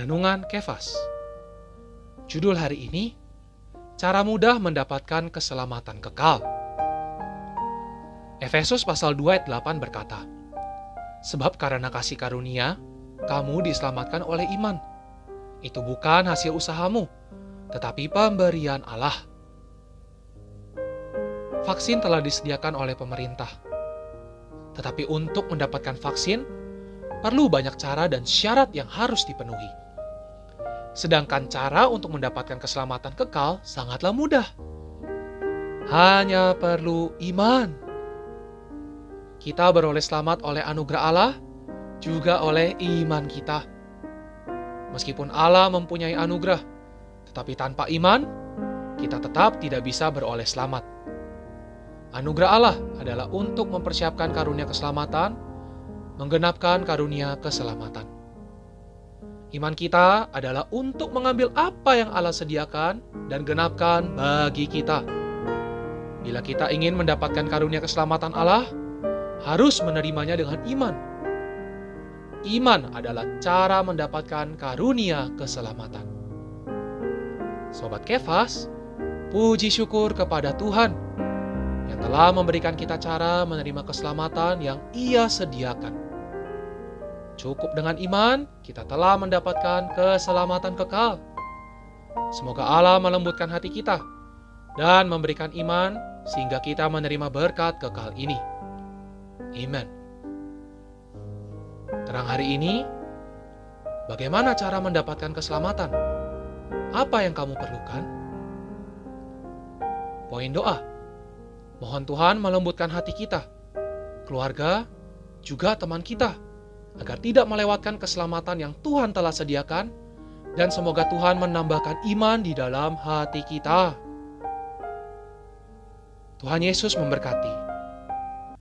Renungan Kefas. Judul hari ini Cara mudah mendapatkan keselamatan kekal. Efesus pasal 2 ayat 8 berkata Sebab karena kasih karunia kamu diselamatkan oleh iman. Itu bukan hasil usahamu tetapi pemberian Allah. Vaksin telah disediakan oleh pemerintah. Tetapi untuk mendapatkan vaksin perlu banyak cara dan syarat yang harus dipenuhi. Sedangkan cara untuk mendapatkan keselamatan kekal sangatlah mudah. Hanya perlu iman. Kita beroleh selamat oleh anugerah Allah, juga oleh iman kita. Meskipun Allah mempunyai anugerah, tetapi tanpa iman, kita tetap tidak bisa beroleh selamat. Anugerah Allah adalah untuk mempersiapkan karunia keselamatan, menggenapkan karunia keselamatan. Iman kita adalah untuk mengambil apa yang Allah sediakan dan genapkan bagi kita. Bila kita ingin mendapatkan karunia keselamatan Allah, harus menerimanya dengan iman. Iman adalah cara mendapatkan karunia keselamatan. Sobat Kefas, puji syukur kepada Tuhan yang telah memberikan kita cara menerima keselamatan yang Ia sediakan. Cukup dengan iman, kita telah mendapatkan keselamatan kekal. Semoga Allah melembutkan hati kita dan memberikan iman sehingga kita menerima berkat kekal ini. Amen. Terang hari ini, bagaimana cara mendapatkan keselamatan? Apa yang kamu perlukan? Poin doa. Mohon Tuhan melembutkan hati kita, keluarga, juga teman kita agar tidak melewatkan keselamatan yang Tuhan telah sediakan, dan semoga Tuhan menambahkan iman di dalam hati kita. Tuhan Yesus memberkati.